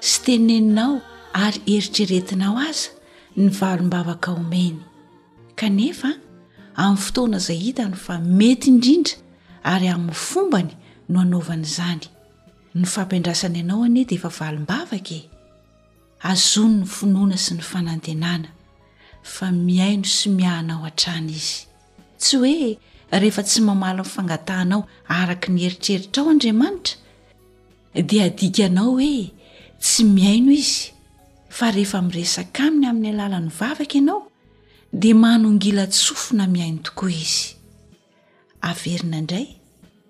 sy teneninao ary eritreretinao aza ny valim-bavaka omeny, kanefa amin'ny fotoana izay hitany fa mety indrindra ary amin'ny fombany no anaovany izany. Ny fampiandrasany anao anie dia efa valim-bavaka e! Azony ny finoana sy ny fanantenana fa mihaino sy miahanao hatrany Izy. Tsy hoe rehefa tsy mamaly ny fangatahanao araka ny eritreritrao Andriamanitra dia adikanao hoe tsy mihaino izy fa rehefa miresaka aminy amin'ny alalan'ny vavaka ianao dia manongilan-tsofina mihaino tokoa izy averina indray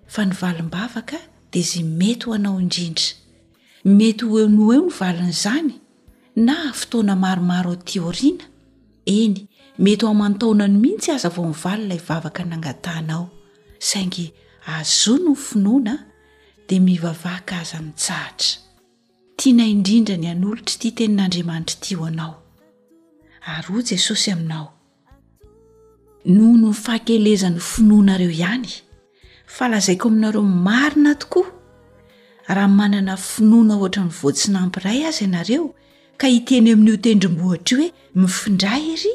fa ny valim-bavaka dia izay mety ho anao indrindra mety ho eo noho eo ny valin'izany na fotoana maromaro ao tioriana eny mety ho aman-taonany mihitsy aza vao mivaly ilay vavaka nangatahnao saingy azono ny finoana dia mivavaha ka aza mitsahatra. Tiana indrindra ny hanolotra ity tenin'Andriamanitra ity ho anao. Ary hoy Jesosy aminao, Noho ny fahakelezan'ny finoanareo ihany, fa lazaiko aminareo marina tokoa, raha manana finoana ohatra ny voatsinanpy iray aza ianareo ka hiteny eo amin'io tendrombohitra io hoe, Mifindra ery,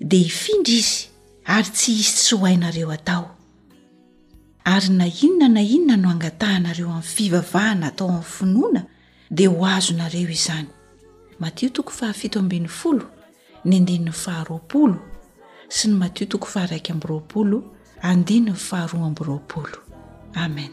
dia hifindra izy, ary tsy hisy tsy ho hainareo atao. Ary na inona na inona no angatahanareo amin'ny fivavahana atao amin'ny finoana dia ho azonareo izany. Matio toko fahafito ambin'ny folo ny andininy faharoapolo sy ny Matio toko faharaika ambiroapolo andininy faharoa ambiroapolo. Amen.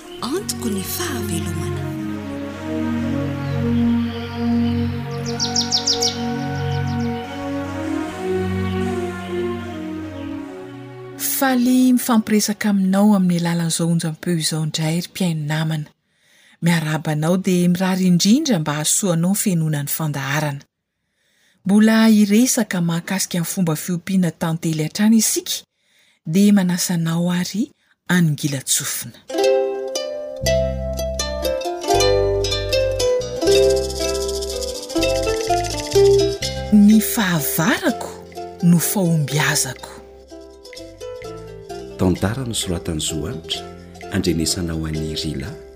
Antoko ny fahavelomana. Faly mifampiresaka aminao amin'ny alalan'izao onjampeo izao indray ry mpihaino namana. Miarahaba anao dia mirary indrindra mba hahasoa anao ny fihenoana ny fandaharana. Mbola hiresaka mahakasika ny fomba fiompiana tantely hatrany isika dia manasa anao ary hanongilan-tsofina. Ny fahavarako no fahombiazako. Tantara nosoratan'i Zohanitra Andrenesana ho an'i Rila.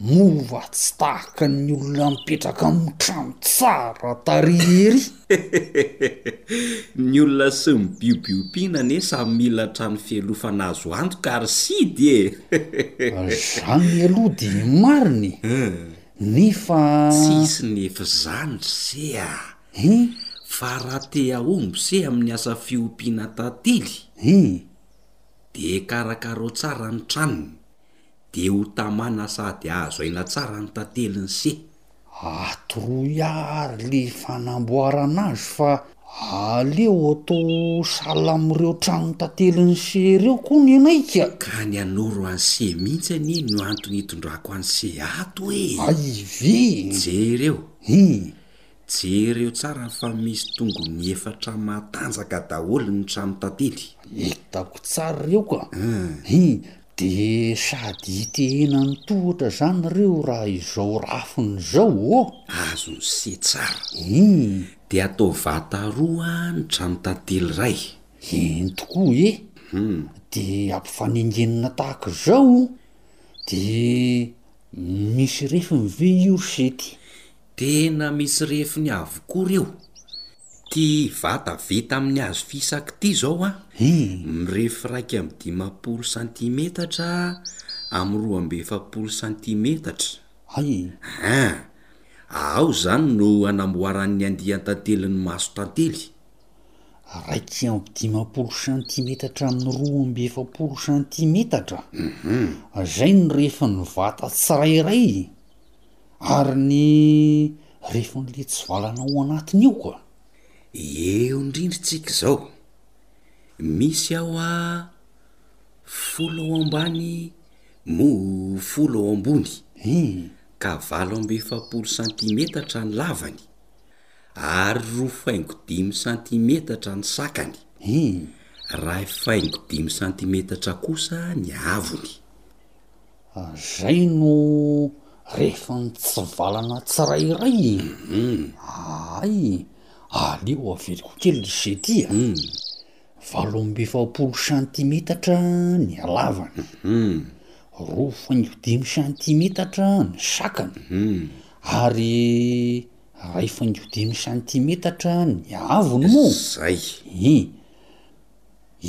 Mora tsy tahaka ny olona mipetraka amin'ny trano tsara tarehy ery. Ny olona sy ny biby ompiana anie samy mila trano fialofana azo antoka ary sidy e! Izany aloha dia marina e! Nefa. Tsy hisy nefa izany ry se a! Fa raha te hahomby se amin'ny asa fiompiana tantely dia karakarao tsara ny tranony. dia ho tamana sady hahazo aina tsara ny tantely ny se. Atoroy ary le fanamboarana azy fa aleo atao salle amin'ireo tranon'ny tantely ny se ireo koa ny anay ka! Ka ny hanoro an'i se mihitsy anie no antony hitondrako an'i se ato e! Aive! Jereo! Hum! Jereo tsara fa misy tongony efatra matanjaka daholo ny trano tantely. Hitako tsara ireo ka. Hi, dia sady hitehena ny toa ohatrazany ireo raha izao rafiny izao ô. Azo nise tsara. Hi, dia atao vata roa ny trano tantely iray. Eny tokoa e. Hum. Dia ampifanengenina tahaka izao, dia misy refiny ve io ry sety? Tena misy refiny avokoa reo. Ty vata vita amin'ny hazo fisaky ty zao an, mirefy iraika amby dimampolo santimetatra amin'ny roa amby efapolo santimetatra. Aa! Ao izany no anamboaran'ny andian-tantely ny maso tantely. Iraika amby dimampolo santimetatra amin'ny roa amby efapolo santimetatra. Izay no refin'ny vata tsirairay. Ary ny refon'le tsivalana ao anatiny ao a? Eo indrindra tsika izao, misy ao a folo ao ambany mo folo ao ambony ka valo amby efapolo santimetatra ny lavany ary roa faingo dimy santimetatra ny sakany, iray faingo dimy santimetatra kosa ny avony. Zay no rehefa nitsivalana tsirairay e! Hay! Aleo averiko kely ry se ty a! Valo amby efapolo santimetatra ny halavany, roa faingo dimy santimetatra ny sakany, ary iray faingo dimy santimetatra ny avony moa! Zay!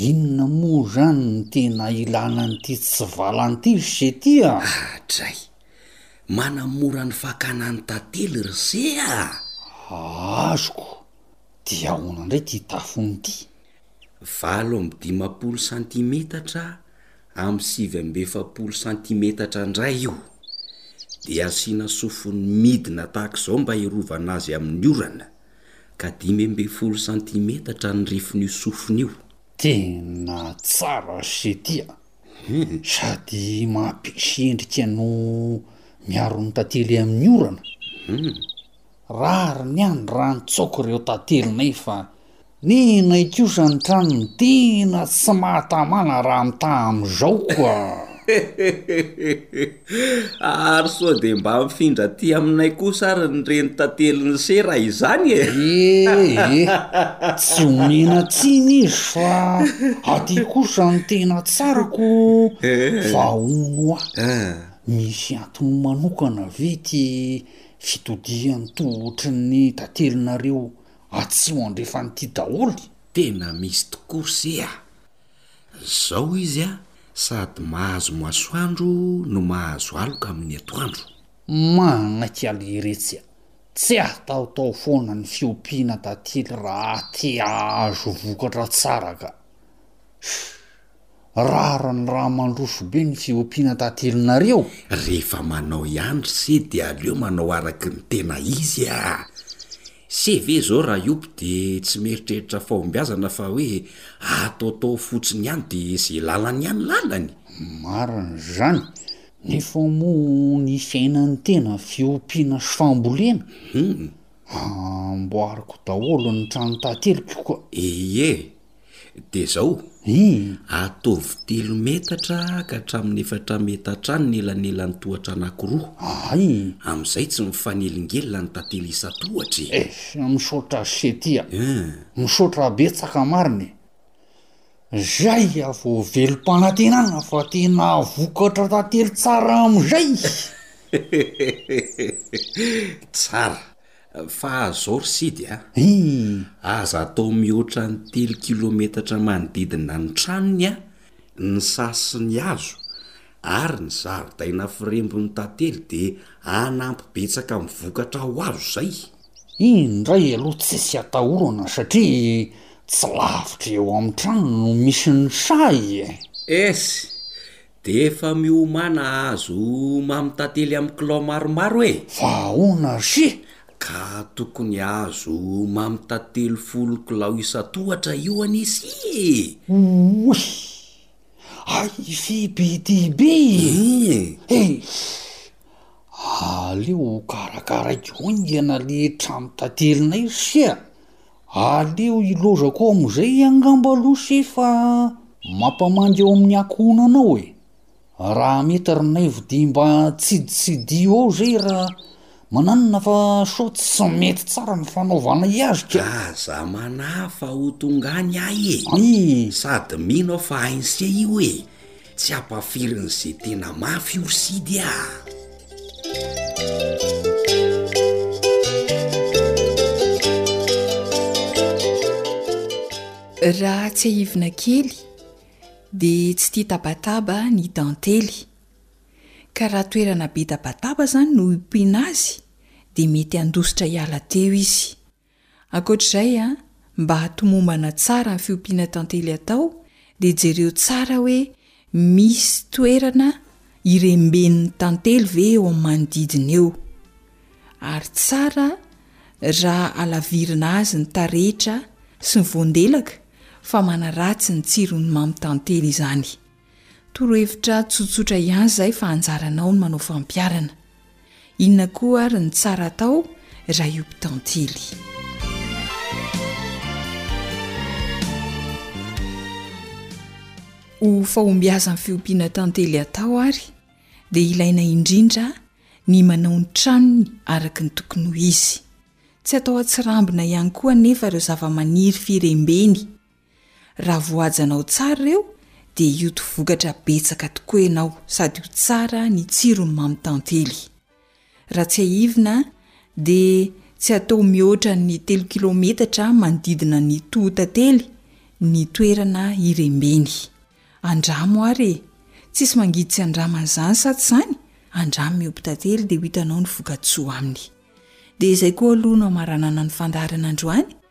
Inona moa izany no tena ilana an'ity tsy valan'ity ry se ity a! Adray! Manamora ny fakana ny tantely ry se a! Azoko! Dia ahoana indray ity tafony ity? Valo amby dimampolo santimetatra amin'ny sivy amby efapolo santimetatra indray io. Dia asiana sofiny midina tahaka izao mba hiarovana azy amin'ny orana. ka dimy ambin'ny folo santimetatra ny rifon'io sofina io. Tena tsara ry Setia, sady mampisy endrika no miaro ny tantely amin'ny orana. Rariny ihany raha nitsoaka ireo tantelinay fa ny anay kosa ny tranony tena tsy mahatamana raha mitaha amin'izao koa. Ary sao dia mba mifindra aty aminay kosa ary ny reny tantelin'i se raha izany e! Eh eh, tsy omena tsiny izy fa aty kosa ny tena tsara ko fa hono oa, misy antony manokana ve ity fitodihan'ny tohotry ny tantelinareo atsimo andrefan'ity daholo? Tena misy tokoa se a! Zao izy a, sady mahazo masoandro no mahazo aloka amin'ny atoandro. Manaiky aliretsy a! Tsy ataotao foana ny fiompiana tantely raha te ahazo vokatra tsara ka! Hum! Rariny raha mandroso be ny fiompiana tantelinareo? Rehefa manao ihany ry se dia aleo manao araky ny tena izy a! Sé ve izao Rayoop dia tsy mieritreritra fahombiazana fa hoe ataotao fotsiny ihany dia ze lalany ihany lalany? Marina izany, nefa moa ny fiainan'ny tena fiompiana sy fambolena? Amboariko daholo ny trano tateliko ka. Ie. Dia izao, ataovy telo metatra ka hatramin'ny efatra metatra any ny elanelan'ny tohatra anankiroa. Amin'izay tsy mifanelingelina ny tantely isan-tohatra e! Misaotra ry Setia. Misaotra betsaka marina e! Zay aho vao velom-panantenana fa tena hahavokatra tantely tsara amin'izay! Tsara! Fa zao ry sidy a! Aza atao mihoatra ny telo kilometatra manodidina ny tranony a! Ny saha sy ny hazo ary ny zaridaina firembon'ny tantely dia hanampy betsaka amin'ny vokatra ho azo izay. Iny indray aloha tsisy atahorana satria tsy lavitra eo amin'ny trano no misy ny saha e! Es! Dia efa miomàna azo mamy tantely amin'ny kilao maromaro e! Fa ahoana ry se? Ka tokony azo mamy tantely folo kilao isan-tohatra io anie se e! Oy! Aify be dia be e! Eeish! Aleo hokarakaraiko hoingana ilay trano tantelinay ry se a! Aleo hilozako amin'izay angamba aloha se fa mampamangy ao amin'ny ankohonanao e! Raha mety ry naivo dia mba tsiditsidiho ao izay ra mananina fa sao tsy mety tsara ny fanaovana azy ka! Aza manahy fa ho tonga any ahy e! Sady mino aho fa hain'ise io e! Tsy ampaferin' ze tena mafy o Sidy a! Raha tsiahivina kely dia tsy tia tabataba ny dantely, ka raha toerana be tabataba izany no ompiana azy dia mety handositra hiala teo izy. Ankoatra izay, mba hatomombana tsara ny fiompiana tantely atao dia jereo tsara hoe misy toerana hiremben'ny tantely ve eo amin'ny manodidina eo. Ary tsara raha alavirina azy ny taretra sy ny voandelaka fa manaratsy ny tsiron'ny mamy tantely izany. Torohevitra tsotsotra ihany izay fa anjaranao ny manao fampiharana. Inona koa ary ny tsara atao raha io mpitantely. Ho fahombiazan'ny fiompiana tantely atao ary dia ilaina indrindra ny manao ny tranony araka ny tokony ho izy. Tsy atao an-tsirambina ihany koa anefa ireo zavamaniry firembeny. Raha voajanao tsara ireo dia hioty vokatra betsaka tokoa ianao sady ho tsara ny tsirony mamy tantely. Raha tsiahivina dia tsy atao mihoatra ny telo kilaometatra manodidina ny tohotantely ny toerana hirembeny. Andramo ary e! Tsisy mangidy tsy andramana izany sa tsy izany? Andramo miompy tantely dia ho hitanao ny vokatsoa aminy. Dia izay koa aloha no hamaranana ny fandaharana androany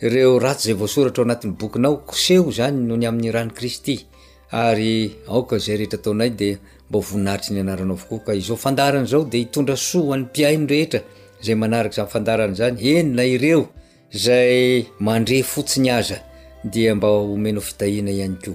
Ireo ratsy izay voasoratra ao anatin'ny bokinao, koseho izany noho ny amin'ny ran'i Kristy, ary aoka izay rehetra ataonay dia mba ho voninahitry ny anarana avokoa, ka izao fandaharana izao dia hitondra soa ho an'ny mpihaino rehetra izay manaraka izany fandaharana izany, eny na ireo izay mandre fotsiny aza dia mba homenao fitahiana ihany koa.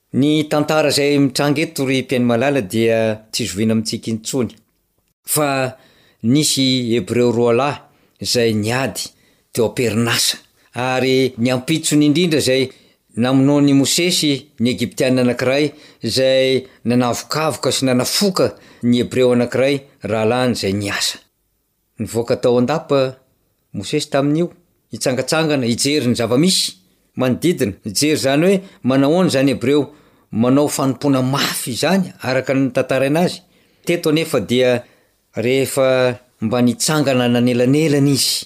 Ny tantara izay mitranga eto ry Mpihaino malala dia tsy zoviana amintsika intsony. Fa nisy Hebreo roa lahy izay niady teo am-perinasa. Ary ny ampitsony indrindra izay namonoan'i Mosesy ny Egyptiana anankiray izay nanavokavoka sy nanafoka ny Hebreo anankiray rahalahiny izay niasa. Nivoaka tao an-dapa Mosesy tamin'io, hitsangatsangana, hijery ny zava-misy manodidina. Hijery izany hoe manahoana izany Hebreo manao fanompoana mafy izany, araka ny notantaraina azy. Teto anefa dia rehefa mba nitsangana nanelanelana izy.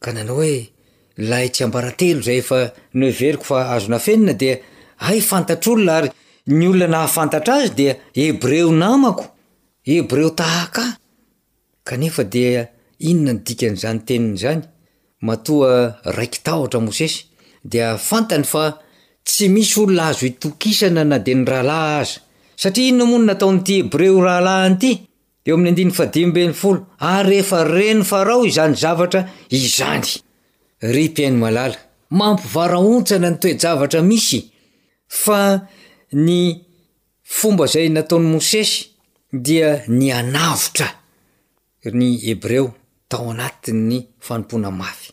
Ka nanao hoe, Ilay tsiambaratelo izay efa noheveriko fa azo nafenina dia hay fantatr'olona ary ny olona nahafantatra azy dia Hebreo namako, Hebreo tahaka ahy. Kanefa dia inona no dikan'izany teniny izany? Matoa raiki-tahotra Mosesy dia fantany fa tsy misy olona azo itokisana na dia ny rahalahy aza. Satria inona moa no nataon'ity Hebreo rahalahiny ity? Eo amin'ny andininy fahadimy ambin'ny folo, ary rehefa ren'i Farao izany zavatra izany. Ry mpihaino malala, mampivarahontsana ny toe-javatra misy fa ny fomba izay nataon'i Mosesy dia nianavotra ny Hebreo tao anatin'ny fanompoana mafy.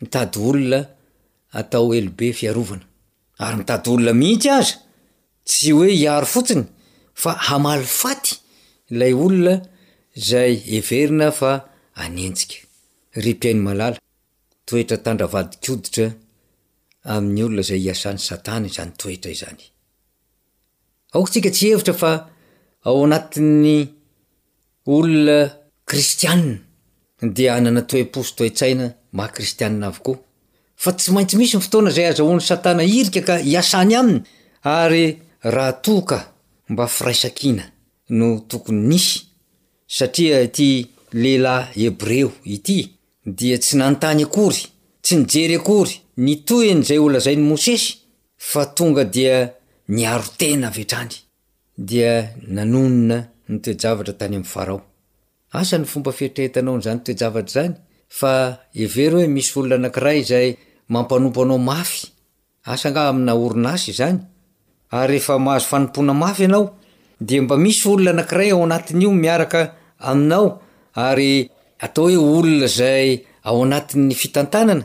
mitady olona atao elobe fiarovana, ary mitady olona mihitsy aza, tsy hoe hiaro fotsiny fa hamaly faty ilay olona izay heverina fa hanenjika. Ry mpihaino malala, toetra tandra vadin-koditra amin'ny olona izay iasan'i Satana izany toetra izany. Aoka isika tsy hihevitra fa ao anatin'ny olona kristiana dia hanana toe-po sy toe-tsaina maha kristiana avokoa. Fa tsy maintsy misy ny fotoana izay azahoan'i Satana hirika ka hiasa any aminy, ary raha toa ka mba firaisan-kina no tokony nisy, satria ity lehilahy hebreo ity dia tsy nanontany akory, tsy nijery akory ny tohin'izay holazain'i Mosesy, Fa tonga dia niaro tena avy hatrany. Dia nanonona ny toe-javatra tany amin'i Farao. Asa ny fomba fieritreretanao an'izany toe-javatra izany, fa hevero hoe misy olona anankiray izay mampanompo anao mafy, asa angaha amina orinasa izany? Ary rehefa mahazo fanompoana mafy ianao, dia mba misy olona anankiray ao anatin'io miaraka aminao, ary atao hoe olona izay ao anatin'ny fitantanana,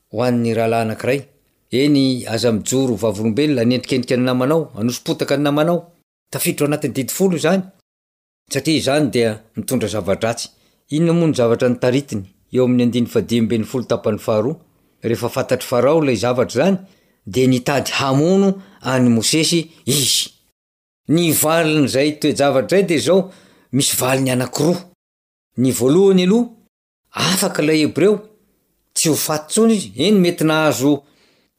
ho an'ny rahalahy anankiray. Eny, aza mijoro ho vavolombelona hanendrikendrika ny namanao, hanoso-potaka ny namanao. Tafiditra ao anatin'ny Didy Folo izany, satria izany dia mitondra zava-dratsy. Inona moa ny zavatra notaritiny eo amin'ny andininy fahadimy ambin'ny folo tapany faharoa? Rehefa fantatr'i Farao ilay zavatra izany, dia nitady hamono an'i Mosesy izy. Ny valin'izay toe-javatra izay dia izao, misy valiny anankiroa. Ny voalohany aloha, Afaka ilay Hebreo tsy ho faty intsony izy, eny mety nahazo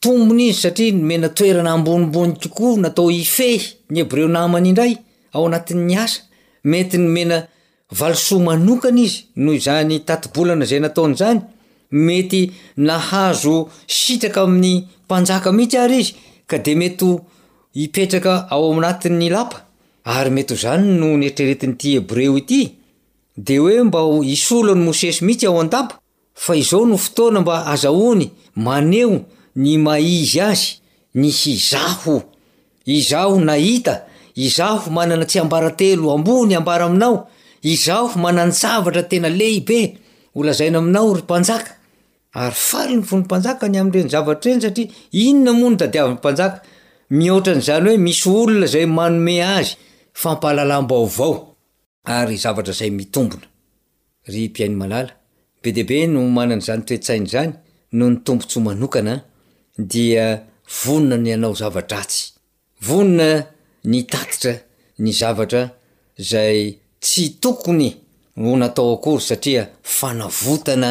tombony izy satria nomena toerana ambonimbony tokoa, natao hifehy ny Hebreo namany indray ao anatin'ny asa, mety nomena valisoa manokana izy noho izany tati-bolana izay nataony izany, mety nahazo sitraka amin'ny mpanjaka mihitsy àry izy ka dia mety ho hipetraka ao anatin'ny lapa, ary mety ho izany no neritreretin'ity Hebreo ity. Dia hoe mba hisolo an'i Mosesy mihitsy ao an-dapa fa izao no fotoana mba azahoany maneho ny maha izy azy ny Hizaho. Izaho nahita, Izaho manana tsiambaratelo ambony ambara aminao, Izaho manan-javatra tena lehibe holazaina aminao, ry mpanjaka. Ary faly ny fon'ny mpanjaka ny amin'ireny zavatra ireny satria inona moa no tadiavin'ny mpanjaka mihoatra an'izany hoe misy olona izay manome azy fampahalalam-baovao. ary zavatra izay mitombona. Ry mpihaino malala, be dia be no manana izany toe-tsaina izany noho ny tombontsoa manokana dia vonona ny hanao zava-dratsy, vonona ny hitatitra ny zavatra izay tsy tokony ho natao akory satria fanavotana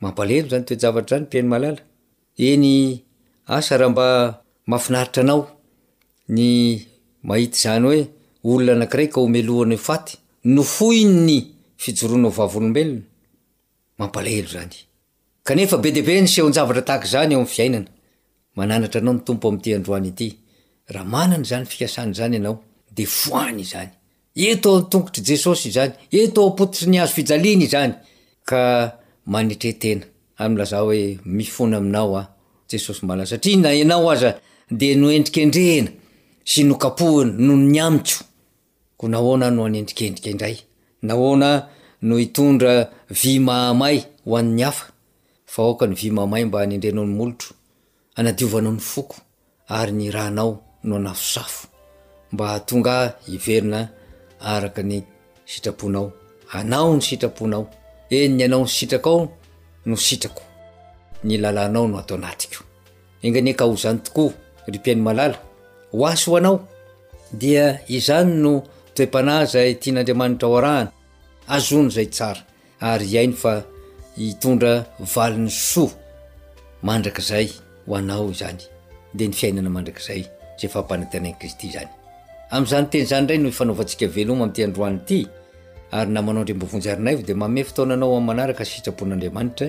Mampalehelo zany toe-javatra zany Teny malala, eny asa raha mba mahafinaritra anao ny mahita izany hoe olona anakiray ka homelohana ho faty no foin'ny fijoroana ho vavolombelona, mampalahelo zany, kanefa be dia be ny sehon-javatra tahaka izany eo amin'ny fiainana. Mananatra anao ny Tompo amin'ity androany ity. Raha manana izany fikasana izany ianao, dia fohano izany. Eto ao an-tongotr'i Jesosy izany, eto ao am-pototry ny hazo fijaliana izany. Ka manetre tena ary milazà hoe, Mifona aminao aho, Jesosy malala, satria na ianao aza dia noendrikendrehina sy nokapohina noho ny amiko. Koa nahoana no hanendrikendrika indray? Nahoana no hitondra vy mahamay ho an'ny hafa? Fa aoka ny vy mahamay mba hanendrenao ny molotro, hanadiovanao ny foko, ary ny rànao no hanafosafo, mba hahatonga ahy hiverina araka ny sitraponao. Anao ny sitraponao, eny ny anao ny sitrakao no sitrako, ny lalànao no ato anatiko. Enga anie ka ho izany tokoa ry mpihaino malala, ho ahy sy ho anao dia izany no toe-panahy izay tian'Andriamanitra ho arahana, azony izay tsara ary hiaino fa hitondra valiny soa mandrakizay ho anao izany, dia ny fiainana mandrakizay izay fampanantenain'i Kristy izany. Amin'izany teny izany indray no ifanaovantsika veloma amin'ity androany ity ary namanao Andriambovonjy Arinaivo dia manome fotoana anao amin'ny manaraka sy sitrapon'Andriamanitra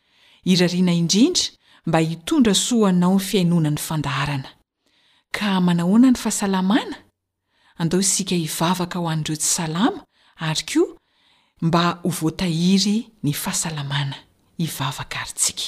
Irariana indrindra mba hitondra soa ho anao ny fihainoana ny fandaharana. Ka manahoana ny fahasalamana? Andao isika hivavaka ho an'ireo tsy salama ary koa mba ho voatahiry ny fahasalamana. Hivavaka ary tsika.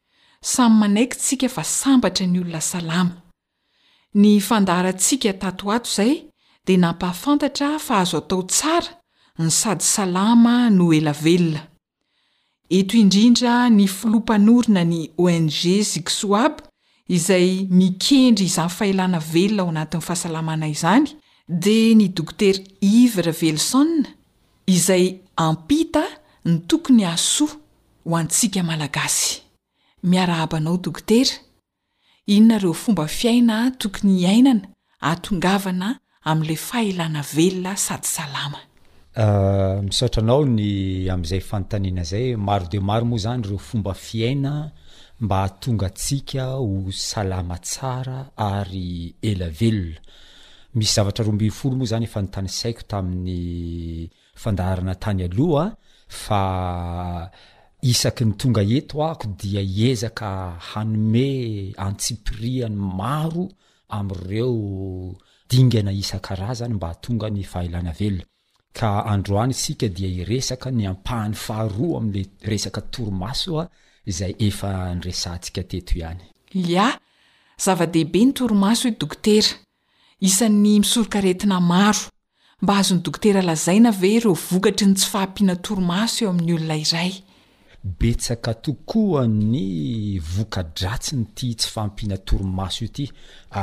Samy manaikintsika fa sambatra ny olona salama. Ny fandaharantsika tato ho ato izay dia nampahafantatra fa azo atao tsara ny sady salama no ela velona. Eto indrindra ny filoha mpanorina ny ONG Zigsoab izay mikendry izany fahelana velona ao anatin'ny fahasalamana izany dia ny Dokotera Yves Raveloson izay ampita ny tokony hahasoa ho antsika Malagasy. Miarahaba anao Dokotera. Inona ireo fomba fiaina tokony hiainana ahatongavana amin'ilay fahelana velona sady salama? Misaotra anao ny amin'izay fanontaniana izay. Maro dia maro moa izany ireo fomba fiaina mba hahatonga antsika ho salama tsara ary ela velona. Misy zavatra roa ambin'ny folo moa izany efa nitanisaiko tamin'ny fandaharana tany aloha fa isaky ny tonga eto ako dia hiezaka hanome antsipiriany maro amin'ireo dingana isan-karazany mba hahatonga ny fahaelana velona. Ka androany isika dia hiresaka ny ampahany faharoa amin'ilay resaka torimaso izay efa niresahantsika teto ihany. Ia, zava-dehibe ny torimaso hoy dokotera. Isan'ny misoroka aretina maro. Mba azon'ny dokotera lazaina ve ireo vokatry ny tsy fahampiana torimaso eo amin'ny olona iray? Betsaka tokoa ny voka-dratsin'ity tsy fahampiana torimaso ity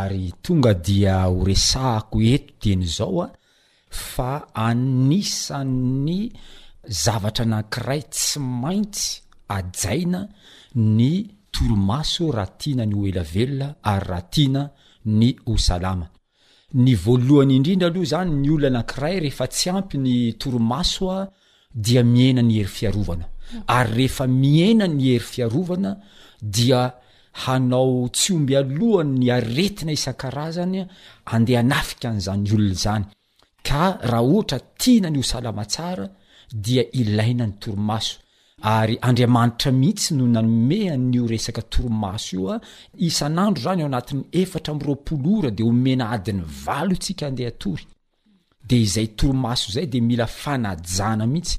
ary tonga dia horesahako eto dieny izao fa anisan'ny zavatra anankiray tsy maintsy hajaina ny torimaso raha tiana ny ho ela velona ary raha tiana ny ho salama. Ny voalohany indrindra aloha izany, ny olona anankiray rehefa tsy ampy ny torimaso dia mihena ny hery fiarovana ary rehefa mihena ny hery fiarovana dia hanao tsy omby alohany ny aretina isan-karazany andeha hanafika an'izany olona izany ka raha ohatra tiana ny ho salama tsara dia ilaina ny torimaso ary Andriamanitra mihitsy no nanome an'io resaka torimaso io a isan'andro izany ao anatin'ny efatra amby roapolo ora dia omena adiny valo isika andeha hatory de izay torimaso zay de mila fanajana mihitsy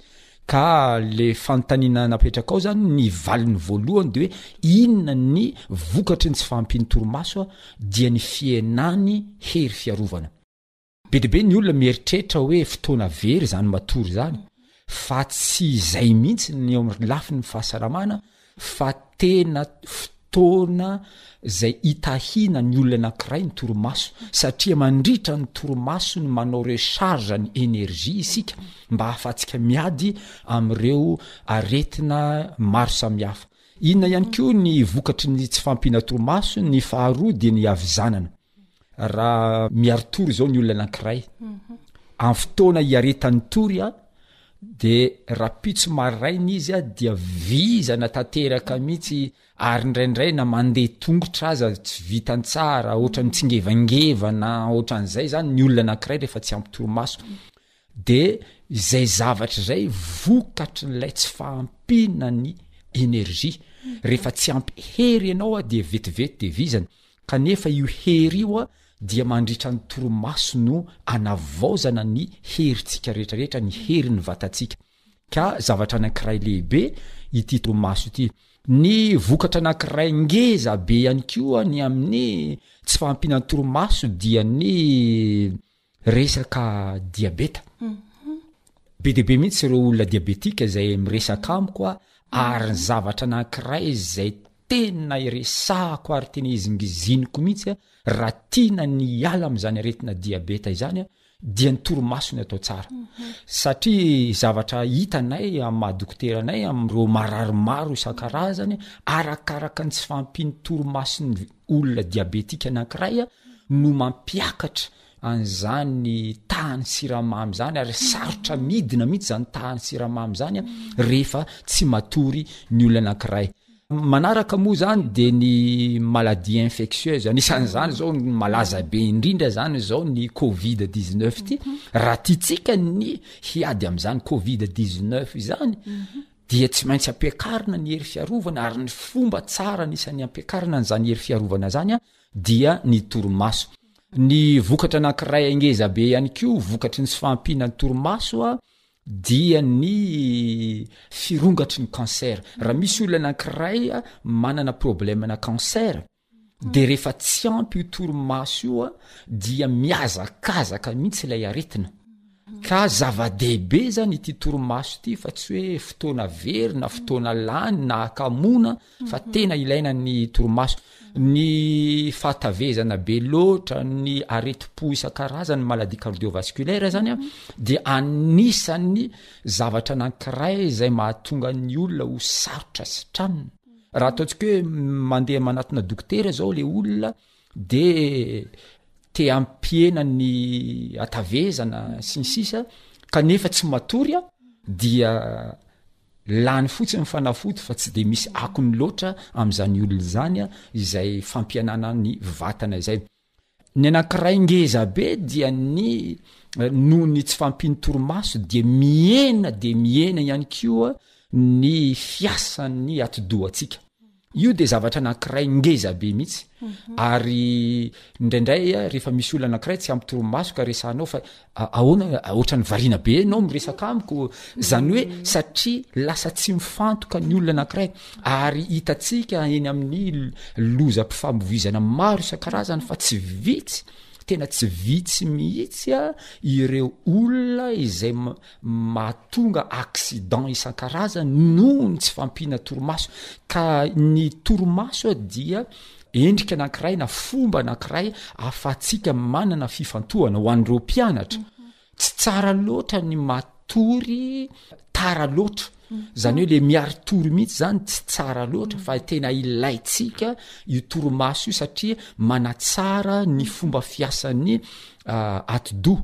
ka le fanontaniana napetrakao zany ny valiny voalohany de hoe inona ny vokatry ny tsy fahampian'ny torimaso a dia ny fihenany hery fiarovana be de be ny olona mieritreritra hoe fotoana very zany matory zany fa tsy izay mihitsy ny eo am lafiny fahasalamana fa tena fotoana izay hitahiana ny olona anankiray ny torimaso satria mandritra ny torimaso no manao recharge ny energie isika mba ahafahantsika miady amin'ireo aretina maro samihafa. Inona ihany koa ny vokatry ny tsy fahampiana torimaso? Ny faharoa dia ny havizanana. Raha miary tory izao ny olona anankiray, amin'ny fotoana hiaretany tory a, dia rapitso maraina izy a, dia vizana tanteraka mihitsy ary ndraindray na mandeha tongotra aza tsy vitany tsara, ohatran'ny tsingevangevana, ohatran'izay zany ny olona anankiray rehefa tsy ampy torimaso. Dia izay zavatra izay vokatry n'ilay tsy fahampiana ny énergie, rehefa tsy ampy hery ianao a dia vetivety dia vizana, kanefa io hery io a dia mandritra ny torimaso no anavaozana ny herintsika rehetrarehetra, ny herin'ny vatantsika. Ka zavatra anankiray lehibe ity torimaso ity. Ny vokatra anankiray ngeza be ihany koa ny amin'ny tsy fahampiana ny torimaso dia ny. Resaka diabeta, be dia be mihitsy ireo olona diabetika izay miresaka amiko a, ary ny zavatra anankiray izay tena iresahako ary tena izingiziniko mihitsy a, raha tiana ny hiala amin'izany aretina diabeta izany a, dia ny torimaso no atao tsara, satria zavatra hitanay amin'ny maha dokoteranay amin'ireo marary maro isan-karazany, arakaraka ny tsy fahampian'ny torimason'ny. olona diabetika anankiray no mampiakatra an'izany tahan'ny siramamy izany ary sarotra midina mihitsy izany tahan'ny siramamy izany rehefa tsy matory ny olona anankiray. Manaraka moa izany dia ny maladie infectieuse, anisan'izany izao ny malaza be indrindra izany izao ny covid 19 ity, raha tiantsika ny hiady amin'izany covid 19 izany, dia tsy maintsy ampiakarina ny hery fiarovana ary ny fomba tsara anisan'ny ampiakarina an'izany hery fiarovana izany dia ny torimaso. Ny vokatra anankiray ngeza be ihany koa vokatry ny tsy fahampiana ny torimaso dia ny firongatry ny cancer. Raha misy olona anankiray manana problemana cancer, de rehefa tsy ampy io torimaso io a dia mihazakazaka mihitsy ilay aretina ka zava-dehibe zany ity torimaso ity fa tsy hoe fotoana very na fotoana lany na akamona fa mhm. tena ilaina ny torimaso ny fahatavezana be loatra ny aretim-po isan-karazany maladie cardiovasculaire zany a mhm. de anisan'ny zavatra nankiray zay mahatonga ny olona ho sarotra sy tranona Raha ataontsika hoe mandeha manatona dokotera zao le olona de te hampihena ny atavezana sy ny sisa kanefa tsy matory a dia lany fotsiny ny fanafody fa tsy de misy akony loatra amin'izany olona izany a izay fampihenana ny vatana izay Ny anankiray ngeza be dia ny noho ny tsy fahampian'ny torimaso dia mihena dia mihena ihany koa ny fiasan'ny atidohantsika. Io dia zavatra anankiray ngeza be mihitsy ary indraindray rehefa misy olona anankiray tsy ampy torimaso ka resahanao fa Ahoana, ohatran'ny variana be ianao miresaka amiko? Izany hoe satria lasa tsy mifantoka ny olona anankiray, ary hitantsika eny amin'ny lozam-pifamoivoizana maro isan-karazany fa tsy vitsy, tena tsy vitsy mihitsy ireo olona izay mahatonga accident isan-karazany noho ny tsy fahampiana torimaso, ka ny torimaso dia Endrika anankiray na fomba anankiray ahafahantsika manana fifantohana ho an'ireo mpianatra. Tsy tsara loatra ny matory tara loatra. Zany hoe le miaritory mihitsy zany tsy tsara loatra fa tena ilaintsika io torimaso io satria manatsara ny fomba fiasan'ny ah, atidoha.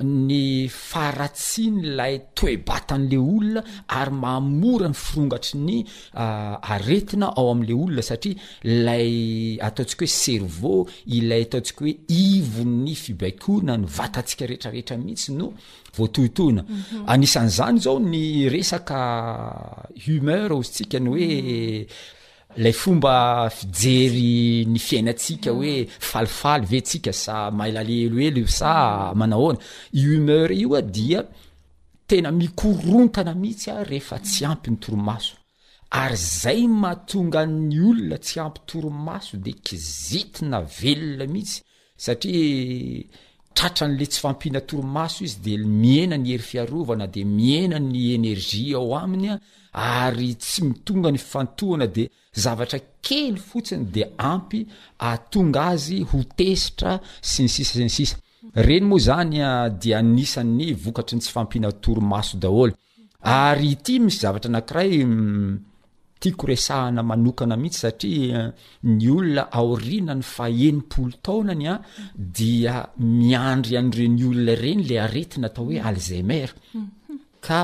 ny faharatsian'ilay toe-batan'ilay olona ary mahamora ny firongatry ny aretina ao amin'ilay olona satria ilay ataontsika hoe cerveau, ilay ataontsika hoe ivon'ny fibaikoana ny vatantsika rehetrarehetra mihitsy no voatohitohina. Mhm. Anisan'izany izao ny resaka humeur ozy tsika ny hoe Ilay fomba fijery ny fiainantsika hoe falifaly ve tsika sa mailale eloelo sa manahoana, io humeur io a dia tena mikorontana mihitsy a rehefa tsy ampy ny torimaso, ary zay mahatonga ny olona tsy ampy torimaso de kizitina velona mihitsy, Satria tratran'le tsy fampiana torimaso izy de mihena ny hery fiarovana de mihena ny energie ao aminy ary tsy mitonga ny fifantohana de zavatra kely fotsiny de ampy ahatonga azy ho tezitra sy ny sisa sy ny sisa. Reny moa zany dia anisan'ny vokatry ny tsy fampiana torimaso daholo. Ary ity misy zavatra anankiray tiako resahana manokana mihitsy satria ny olona aoriana ny fahenimpolo taona ny a dia miandry an'ireo ny olona ireny le aretina atao hoe alzheimer ka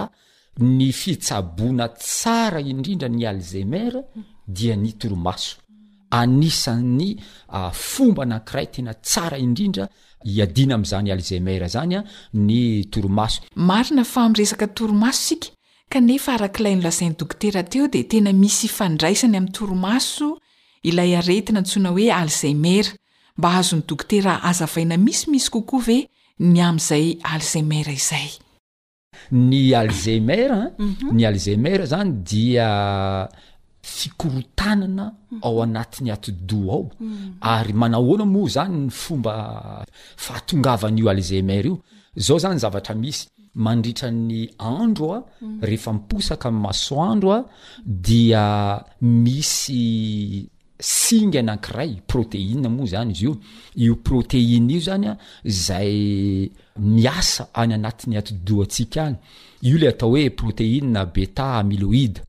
ny fitsaboana tsara indrindra ny alzheimer dia ny toromaso anisan'ny fomba anankiray tena tsara indrindra Iadiana amin'izany Alzheimer izany ny torimaso. Marina fa miresaka torimaso isika, kanefa arak'ilay nolazain'ny dokotera teo dia tena misy ifandraisany amin'ny torimaso ilay aretina antsoina hoe Alzheimer. Mba azon'ny dokotera hazavaina misimisy kokoa ve ny amin'izay Alzheimer izay? ny alzeimer mhm. ny alzeimer zany dia fikorotanana mhm. ao anatin'ny atidoha ao mhm. ary manahoana moa zany ny fomba fahatongavan'io alzeimer io zao zany zavatra misy mandritra ny andro a rehefa miposaka ny masoandro a dia misy singa anankiray, protéine moa zany izy io, io protéine io zany a zay miasa any anatin'ny atidohantsika any, io le atao hoe protéine bêta amyloïde,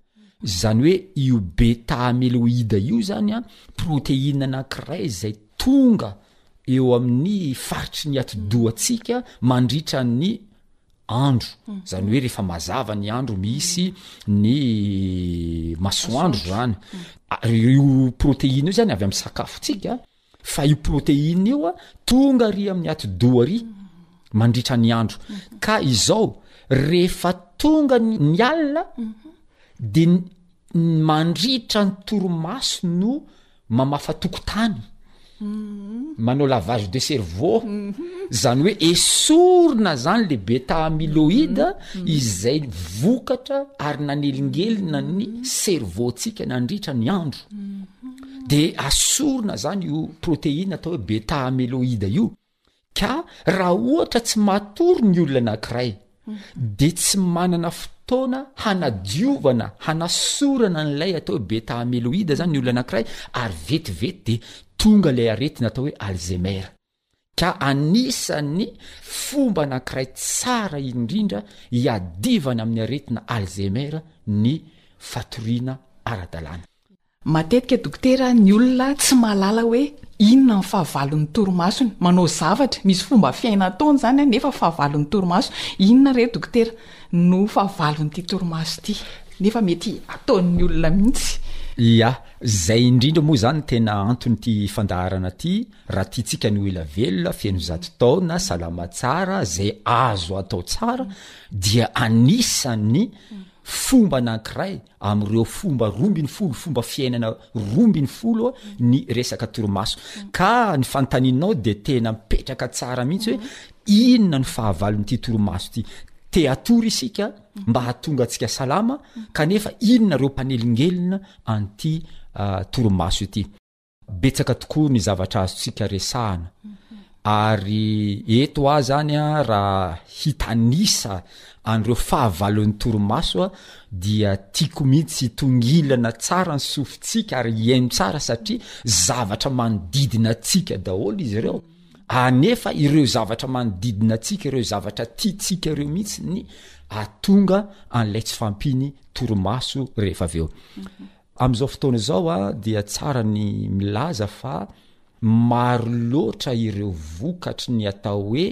zany hoe io bêta amyloïde io zany a protéine anankiray zay tonga eo amin'ny faritry ny atidohantsika mandritra ny. andro zany hoe rehefa mazava ny andro misy ny masoandro zany io proteina io zany avy am'ny sakafotsika fa io proteina io a tonga ry amin'ny atidoha ry mandritra ny andro ka izao rehefa tonga ny alina de mandritra ny toromaso no mamafa tokotany manao lavage de cerveau zany hoe esorina zany le beta amiloide izay vokatra ary nanelingelina ny cerveautsika nandritra ny andro de asorina zany io proteina atao hoe beta amiloide io Ka raha ohatra tsy matory ny olona anankiray dia tsy manana fotoana hanadiovana, hanasorana an'ilay atao hoe beta amyloïde izany ny olona anankiray ary vetivety dia tonga ilay aretina atao hoe Alzheimer. Ka anisan'ny fomba anankiray tsara indrindra hiadivana amin'ny aretina Alzheimer ny fatoriana ara-dalàna. Matetika dokotera ny olona tsy mahalala hoe inona ny fahavalon'ny torimasony. Manao zavatra, misy fomba fiaina ataony izany nefa fahavalon'ny torimaso. Inona re dokotera no fahavalon'ity torimaso ity? Nefa mety ataon'ny olona mihitsy. Ia, izay indrindra moa izany no tena anton'ity fandaharana ity, raha tiantsika ny ho ela velona, feno zato taona, salama tsara, izay azo atao tsara dia anisan'ny fomba anankiray amin'ireo fomba roa ambin'ny folo fomba fiainana roa ambin'ny folo ny resaka torimaso ka ny fanontanianao dia tena mipetraka tsara mihitsy hoe inona no fahavalon'ity torimaso ity te hatory isika mba hahatonga antsika salama kanefa inona ireo mpanelingelina an'ity ah, torimaso ity Betsaka tokoa ny zavatra azontsika resahana ary eto aho zany a raha hitanisa an'ireo fahavalon'ny torimaso a dia tiako mihitsy hitongilana tsara ny sofintsika ary hihaino tsara satria zavatra manodidina antsika daholo izy ireo anefa ireo zavatra manodidina antsika ireo zavatra tiantsika ireo mihitsy ny atonga an'ilay tsy fampiny torimaso rehefa avy eo Amin'izao fotoana izao dia tsara ny milaza fa maro loatra ireo vokatry ny atao hoe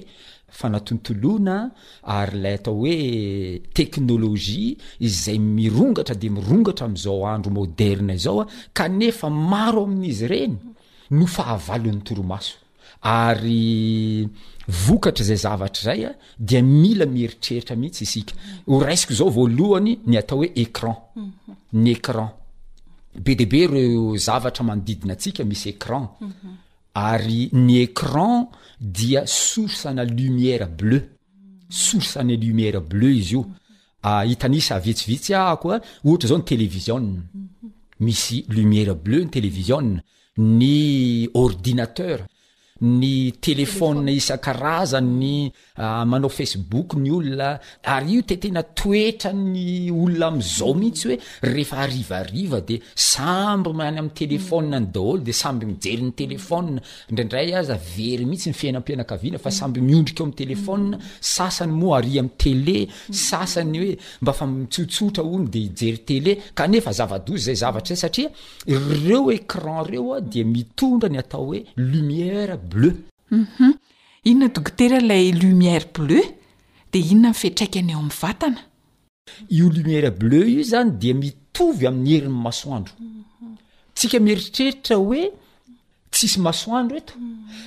fanatontoloana ary ilay atao hoe teknolojia izay mirongatra dia mirongatra amin'izao andro moderina izao kanefa maro amin'izy ireny no fahavalon'ny torimaso. Ary vokatr' izay zavatra izay dia mila mieritreritra mihitsy isika. Ho raisiko izao voalohany ny atao hoe écran, ny écran. Be dia be ireo zavatra manodidina antsika misy écran, ary ny écran dia source ana lumière bleue, source ana lumière bleue izy io. Hitanisa vitsivitsy ahako ohatra izao ny televiziona, misy lumière bleue ny televiziona. ny ordinateur, ny telephone isan-karazany, ny manao facebook ny olona, ary io te tena toetran'ny olona amin'izao mihitsy hoe rehefa harivariva de samby any amin'ny telephone any daholo de samby mijery ny telephone, indraindray aza very mihitsy ny fiainam-pianakaviana fa samby miondrika ao amin'ny telephone, sasany moa aria amin'ny tele, sasany hoe mba fa mitsotsotra hono de hijery tele, kanefa zava-doza izay zavatra izay satria Ireo écran ireo dia mitondra ny atao hoe lumière bleu. Hum. Inona dokotera ilay lumière bleu? Dia inona ny fiatraikany eo amin'ny vatana? Io lumière bleu io izany dia mitovy amin'ny herin'ny masoandro. Tsika mieritreritra hoe tsisy masoandro eto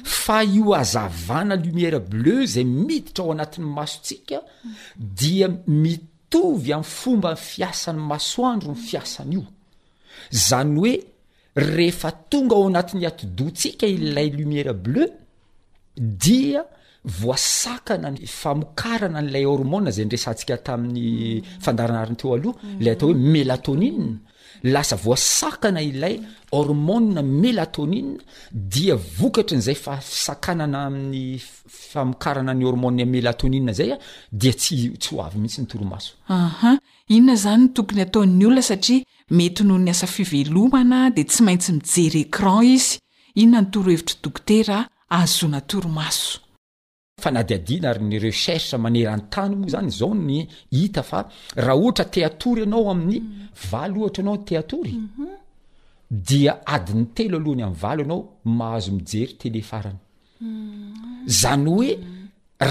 fa io hazavana lumière bleu izay miditra ao anatin'ny masontsika dia mitovy amin'ny fomba fiasan'ny masoandro ny fiasany io. Zany hoe rehefa tonga ao anatin'ny atidohantsika ilay lumière bleue dia voasakana ny famokarana an'ilay hormone zay ndresantsika tamin'ny fandaranariny teo aloha le atao hoe melatonine lasa voasakana ilay hormone melatonine dia vokatry n'izay fafisakanana amin'ny famokarana ny hormone melatonine zay a dia tsy tsy ho avy mihitsy ny torimaso. Aha, Inona izany no tokony hataon'ny olona satria mety noho ny asa fivelomana dia tsy maintsy mijery écran izy? Inona ny torohevitr'i Dokotera ahazoana torimaso? Fanadihadiana ary ny recherche maneran-tany moa izany izao no hita fa raha ohatra te hatory ianao amin'ny valo ohatra ianao te hatory dia adiny telo alohan'ny amin'ny valo ianao mahazo mijery télé farany. zany hoe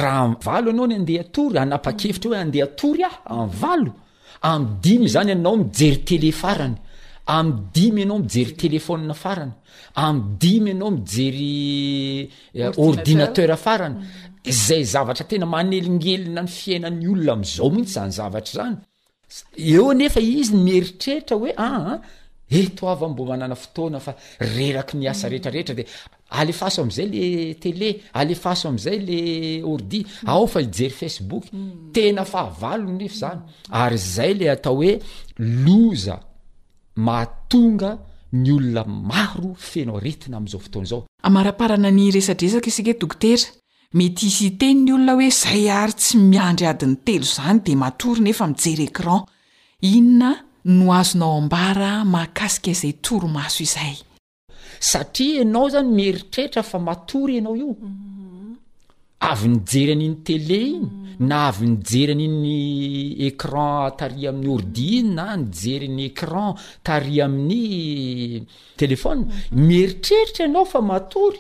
raha valo ianao ny andeha tory anapa-kevitra hoe andeha tory ah any valo amy dimy zany ianao mijery tele farany amy dimy ianao mijery telefona farany amy dimy ianao mijery eh, ordinateur farany izay zavatra tena manelingelina ny fiainan'ny olona am'izao mihitsy zany zavatra zany Eo anefa izy ny mieritreritra hoe aa ah, eto ava mbo manana fotoana fa reraky ny asa retraretra de alefaso amizay le tele alefaso amizay le ordi ao fa hijery facebook mm. tena fahavalo ny nefo zany ary zay le atao hoe loza mahatonga ny olona maro feno aretina amizao fotoana zao amaraparana ny resadresaka isika dokotera Mety hisy hiteny ny olona hoe zay ary tsy miandry adiny telo zany dia matory nefa mijery écran. Inona no azonao ambara mahakasika izay torimaso izay? Satria enao zany mieritreritra fa matory enao io, avy nijery an'iny télé iny na avy nijery an'iny écran tary amin'ny ordi iny na nijery ny écran tary amin'ny Telephone, mieritreritra ianao fa matory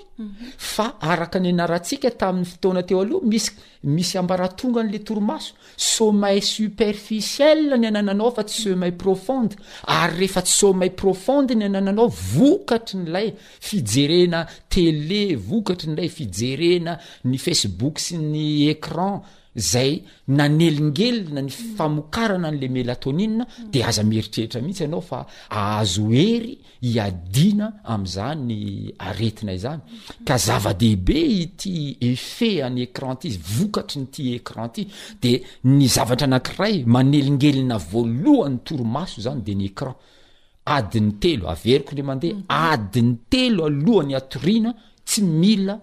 fa araka ny naratsika tamin'ny fotoana teo aloha misy misy ambaratongan'ilay torimaso, sommeil superficiel ny anananao fa tsy sommeil profond, ary rehefa tsy sommeil profond ny anananao vokatry ny ilay fijerena tele, vokatry ny ilay fijerena ny facebook sy ny écran, izay nanelingelina ny famokarana an'ilay melatonina dia aza mieritreritra mihitsy ianao fa ahazo hery hiadiana amin'izany aretina izany ka zava-dehibe ity effet an'ny écran ity vokatry ny ity écran ity dia ny zavatra anankiray manelingelina voalohany torimaso izany dia ny écran adiny telo averiko le mandeha adiny telo alohan'ny atoriana tsy mila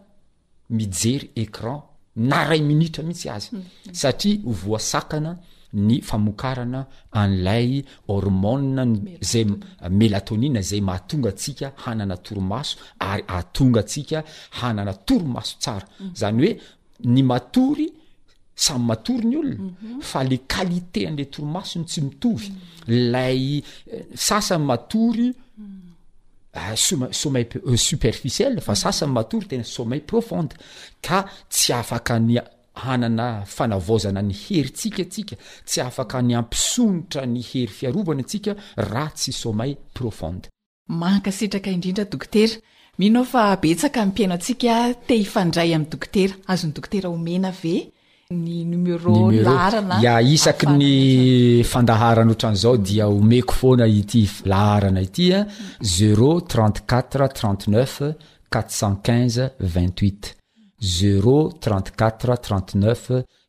mijery écran na ray minitra mihitsy aza satria ho voasakana ny famokarana an'ilay hormone zay melatonina zay mahatonga antsika hanana torimaso ary ahatonga antsika hanana torimaso tsara zany hoe ny matory samy matory ny olona mhm. fa le qualité an'le torimaso no tsy mitovy mhm. lay eh, sasany matory mhm. ah, sommeil euh, superficiel fa sasany matory tena sommeil profonde ka tsy afaka ny hanana fanavaozana ny heritsika atsika tsy afaka ny ampisonitra ny hery fiarovana atsika raha tsy sommeil profonde Mankasitraka indrindra Dokotera. Mino aho fa betsaka amin'ny mpihainontsika te hifandray amin'ny Dokotera. Azon'ny Dokotera omena ve ny numéro, laharana? Ya, isaky ny fandaharana otran'izao dia omeko foana ity laharana ity, zero trente quatre trente neuf quatre cent quinze vingt huit, zero trente quatre trente neuf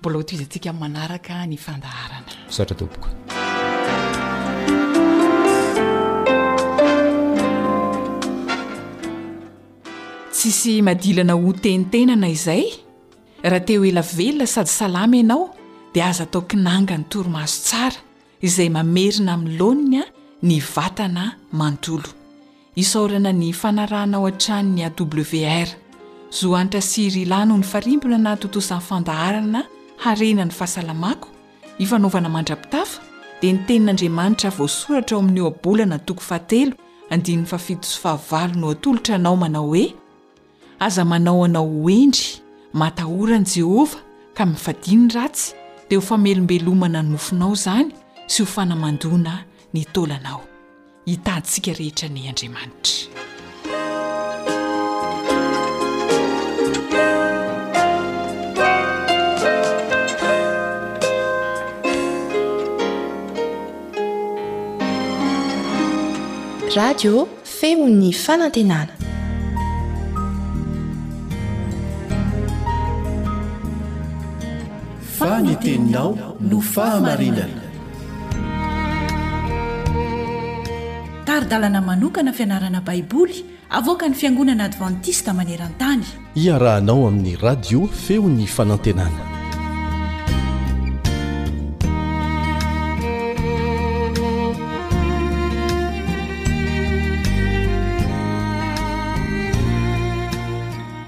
Mbola ho tohizantsika amin'ny manaraka ny fandaharana. Misaotra tompoko. Tsisy madilana ho tentenana izay raha te ho ela velona sady salama ianao dia aza atao kinanga ny torimaso tsara izay mamerina amin'ny laoniny ny vatana manontolo. Isaorana ny fanarahanao hatrany ny AWR. Zo Antra sy Rila no nifarimbona nahatontosa ny fandaharana Harena ny fahasalamako, ifanaovana mandra-pitafa, dia ny tenin'Andriamanitra voasoratra ao amin'ny Ohabolana toko fahatelo, andininy fahafito sy fahavalo no atolotra anao manao hoe, Aza manao anao ho hendry, matahora an'i Jehovah ka mifadia ny ratsy, dia ho famelombelomana ny mofonao izany sy ho fanamandoana ny taolanao. Hitantsika rehetra anie Andriamanitra. Radio. Feon'ny fanantenana. Fa ny teninao no fahamarinana. Tari-dalana manokana fianarana Baiboly avoakan'ny Fiangonana Advantista maneran-tany. Iarahanao amin'ny Radio Feon'ny Fanantenana.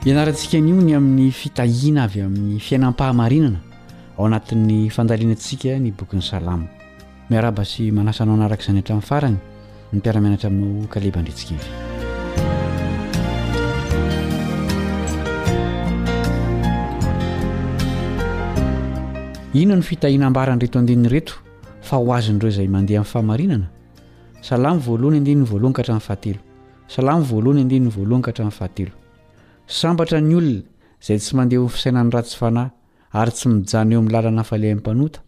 Ianarantsika anio ny amin'ny fitahiana avy amin'ny fiainam-pahamarinana ao anatin'ny fandalinantsika ny bokin'ny Salamo. Miarahaba sy manasa anao hanaraka izany hatramin'ny farany ny mpiara-mianatra aminao Kaleba Andritsikivy. Inona no fitahiana ambaran'ireto andininy ireto fa ho azon'ireo izay mandeha amin'ny fahamarinana? Salamo voalohany andininy voalohany ka hatramin'ny fahatelo. Salamo voalohany andininy voalohany ka hatramin'ny fahatelo. Sambatra ny olona izay tsy mandeha ho fisainan'ny ratsy fanahy ary tsy mijanona eo amin'ny lalana falehan'ny mpanota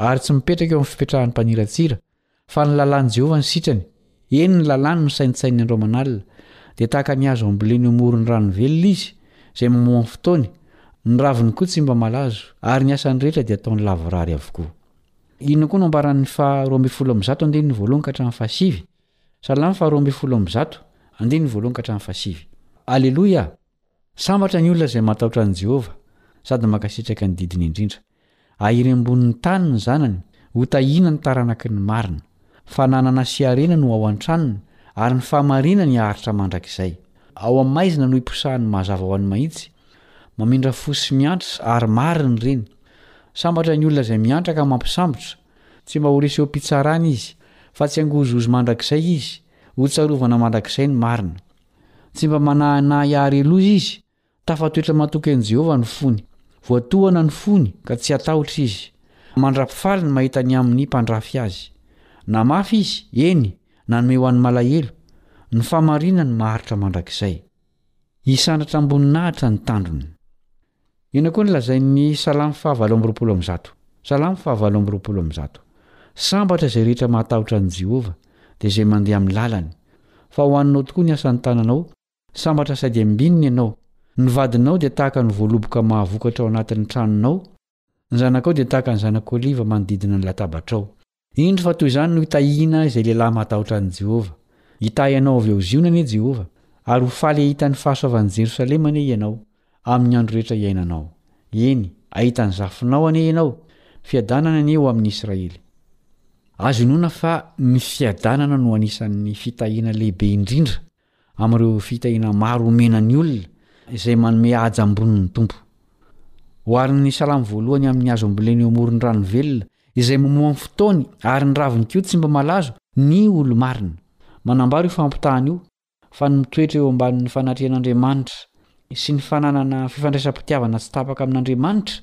Ary tsy mipetraka eo amin'ny fipetrahan'ny mpaniratsira, fa ny lalàn'i Jehovah no sitrany, eny ny lalàny no saintsaininy andro aman'alina. Dia tahaka ny hazo ambolena eo amoron'ny rano velona izy, izay mamoa amin'ny fotoany, ny raviny koa tsy mba malazo, ary ny asany rehetra dia ataony lavorary avokoa. Inona koa no ambaran'ny faha roa ambin'ny folo amby zato andininy voalohany ka hatramin'ny fahasivy? Salamo faha roa ambin'ny folo amby zato, andininy voalohany ka hatramin'ny fahasivy. Aleloia! Sambatra ny olona izay matahotra an'i Jehovah sady mankasitraka ny didiny indrindra. Hahiry ambonin'ny tany ny zanany, hotahiana ny taranaky ny marina. Fananana sy harena no ao an-tranony, ary ny fahamarinany haharitra mandrakizay. Ao amin'ny maizina no iposahan'ny mazava ho an'ny mahitsy, mamindra fo sy miantra ary marina ireny. Sambatra ny olona izay miantra ka mampisambotra. Tsy mba horesihom-pitsarana izy, fa tsy hangozohozo mandrakizay izy, hotsarovana mandrakizay ny marina. Tsy mba manahinahy àry aloha izy. Tafatoetra matoky an'i Jehovah ny fony. Voatohana ny fony, ka tsy hatahotra izy. Mandra-pifaly ny mahita ny amin'ny mpandrafy azy. Namafy izy, eny, nanome ho an'ny malahelo, ny fahamarinany maharitra mandrakizay. Hisandratra am-boninahitra ny tandrony. Inona koa no lazain'ny Salamo fahavalo amby roapolo amby zato? Salamo fahavalo amby roapolo amby zato, Sambatra izay rehetra mahatahotra an'i Jehovah, dia izay mandeha amin'ny lalany. Fa ho anao tokoa ny asan'ny tananao, sambatra sady ambinina ianao. Ny vadinao dia tahaka ny voaloboka mahavokatra ao anatin'ny tranonao, ny zanakao dia tahaka ny zanak'oliva manodidina ny latabatrao. Indro fa toy izany no hitahiana izay lehilahy matahotra an'i Jehovah. Hitahy anao avy ao Ziona anie Jehovah, ary ho faly hahita ny fahasoavan'i Jerosalema anie ianao, amin'ny andro rehetra iainanao. Eny, hahita ny zafinao anie ianao, fiadanana anie ho amin'i Israely. Azo inoana fa ny fiadanana no anisan'ny fitahiana lehibe indrindra amin'ireo fitahiana maro omena ny olona izay manome haja ambony ny Tompo. Oharin' ny Salamo voalohany amin' ny hazo ambolena eo amoron' ny rano velona izay mamoa ny fotoany ary ny raviny koa tsy mba malazo ny olo-marina. Manambara io fampitahana io fa ny mitoetra eo ambanin' ny fanatrehan' Andriamanitra sy ny fananana fifandraisam-pitiavana tsy tapaka amin' Andriamanitra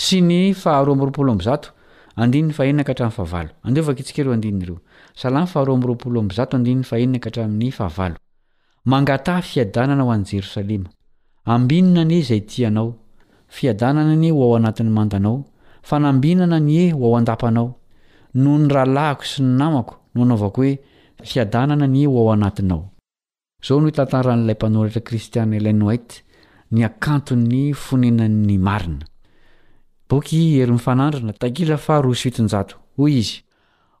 Sy ny faha roa amby roapolo amby zato, andininy faha enina ka hatramin'ny faha valo. Andeha hovakintsika ireo andininy ireo. Salamo faha roa amby roapolo amby zato andininy faha enina ka hatramin'ny faha valo. Mangataha fiadanana ho an'i Jerosalema. Ambinina anie izay tia anao. Fiadanana anie ho ao anatin'ny mantanao. Fanambinana anie ho ao an-dapanao. Noho ny rahalahiko sy ny namako no anaovako hoe, Fiadanana anie ho ao anatinao. Izao no itantaran'ilay mpanoratra kristiana Ellen White ny hakanton'ny fonenan'ny marina. Boky Hery Mifanandrina, takila faha roa sy fitonjato. Hoy izy,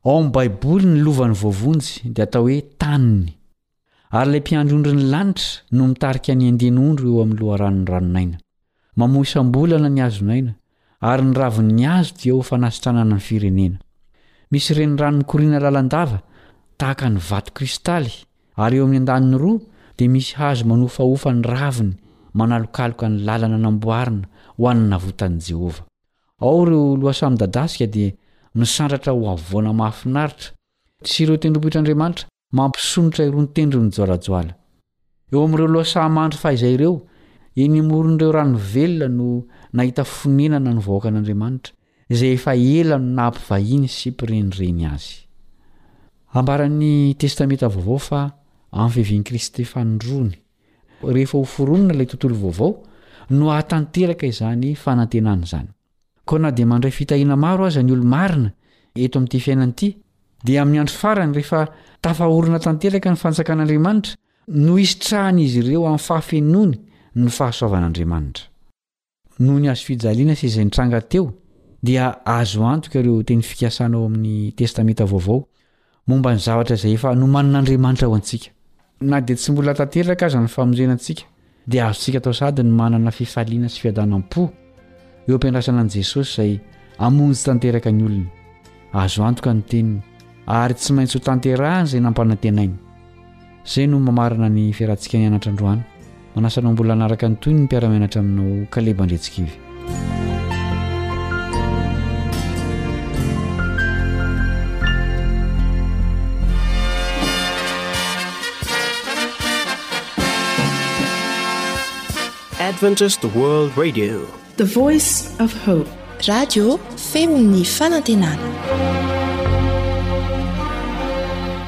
Ao amin'ny Baiboly ny lovan'ny voavonjy dia atao hoe taniny. Ary ilay Mpiandry ondrin'ny lanitra no mitarika ny andian'ondry eo amin'ny loharanon'ny ranon'aina. Mamoa isam-bolana ny hazon'aina, ary ny ravin'ny hazo dia ho fanasitranana ny firenena. Misy renirano mikoriana lalandava, tahaka ny vato kristaly, ary eo amin'ny andaniny roa dia misy hazo manofahofa ny raviny manalokaloka ny lalana namboarina ho an'ny navotan'i Jehovah. Ao ireo lohasaha midadasika dia misandratra ho havoana mahafinaritra, sy ireo tendrombohitr'Andriamanitra Mampisonotra irony tendron'ny joalajoala. Eo amin'ireo loha sahamandry fahizay ireo, eny imoron'ireo rano velona no nahita fonenana ny vahoakan'Andriamanitra, izay efa ela no naha mpivahiny sy mpirenireny azy. Ambaran'ny Testamenta Vaovao fa amin'ny fiavian'i Kristy fahandroany, rehefa hoforonina ilay tontolo vaovao, no hahatanteraka izany fanantenana izany. Koa na dia mandray fitahiana maro aza ny olo-marina eto amin'ity fiainana ity, dia amin'ny andro farany rehefa tafaorina tanteraka ny Fanjakan'Andriamanitra no hisitrahan'izy ireo amin'ny fahafenoany ny fahasoavan'Andriamanitra. Noho ny hazofijaliana sy izay nitranga teo, dia azo antoka ireo teny fikasana ao amin'ny Testamenta Vaovao momba ny zavatra izay efa nomanin'Andriamanitra ho antsika. Na dia tsy mbola tanteraka aza ny famonjena antsika, dia azontsika atao sahady ny manana fifaliana sy fiadanam-po eo am-piandrasana an'i Jesosy izay hamonjy tanteraka ny olony. Azo antoka ny teniny, ary tsy maintsy hotanterahany izay nampanantenainy. Izay no mamarana ny fiarahantsika nianatra androany. Manasa anao mbola hanaraka ny tohiny ny mpiara-mianatra aminao Caleb Andriantsikivy. Adventist World Radio The voice of hope. Radio feon'ny fanantenana.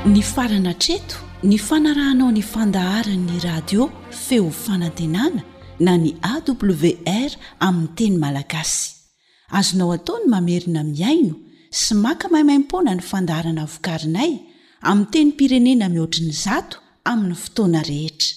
Nifarana hatreto ny fanarahanao ny fandaharan'ny radio feo fanantenana na ny AWR amin'ny teny malagasy. Azonao atao ny mamerina mihaino sy maka maimaimpoana ny fandaharana vokarinay amin'ny tenim-pirenena mihoatry ny zato amin'ny fotoana rehetra.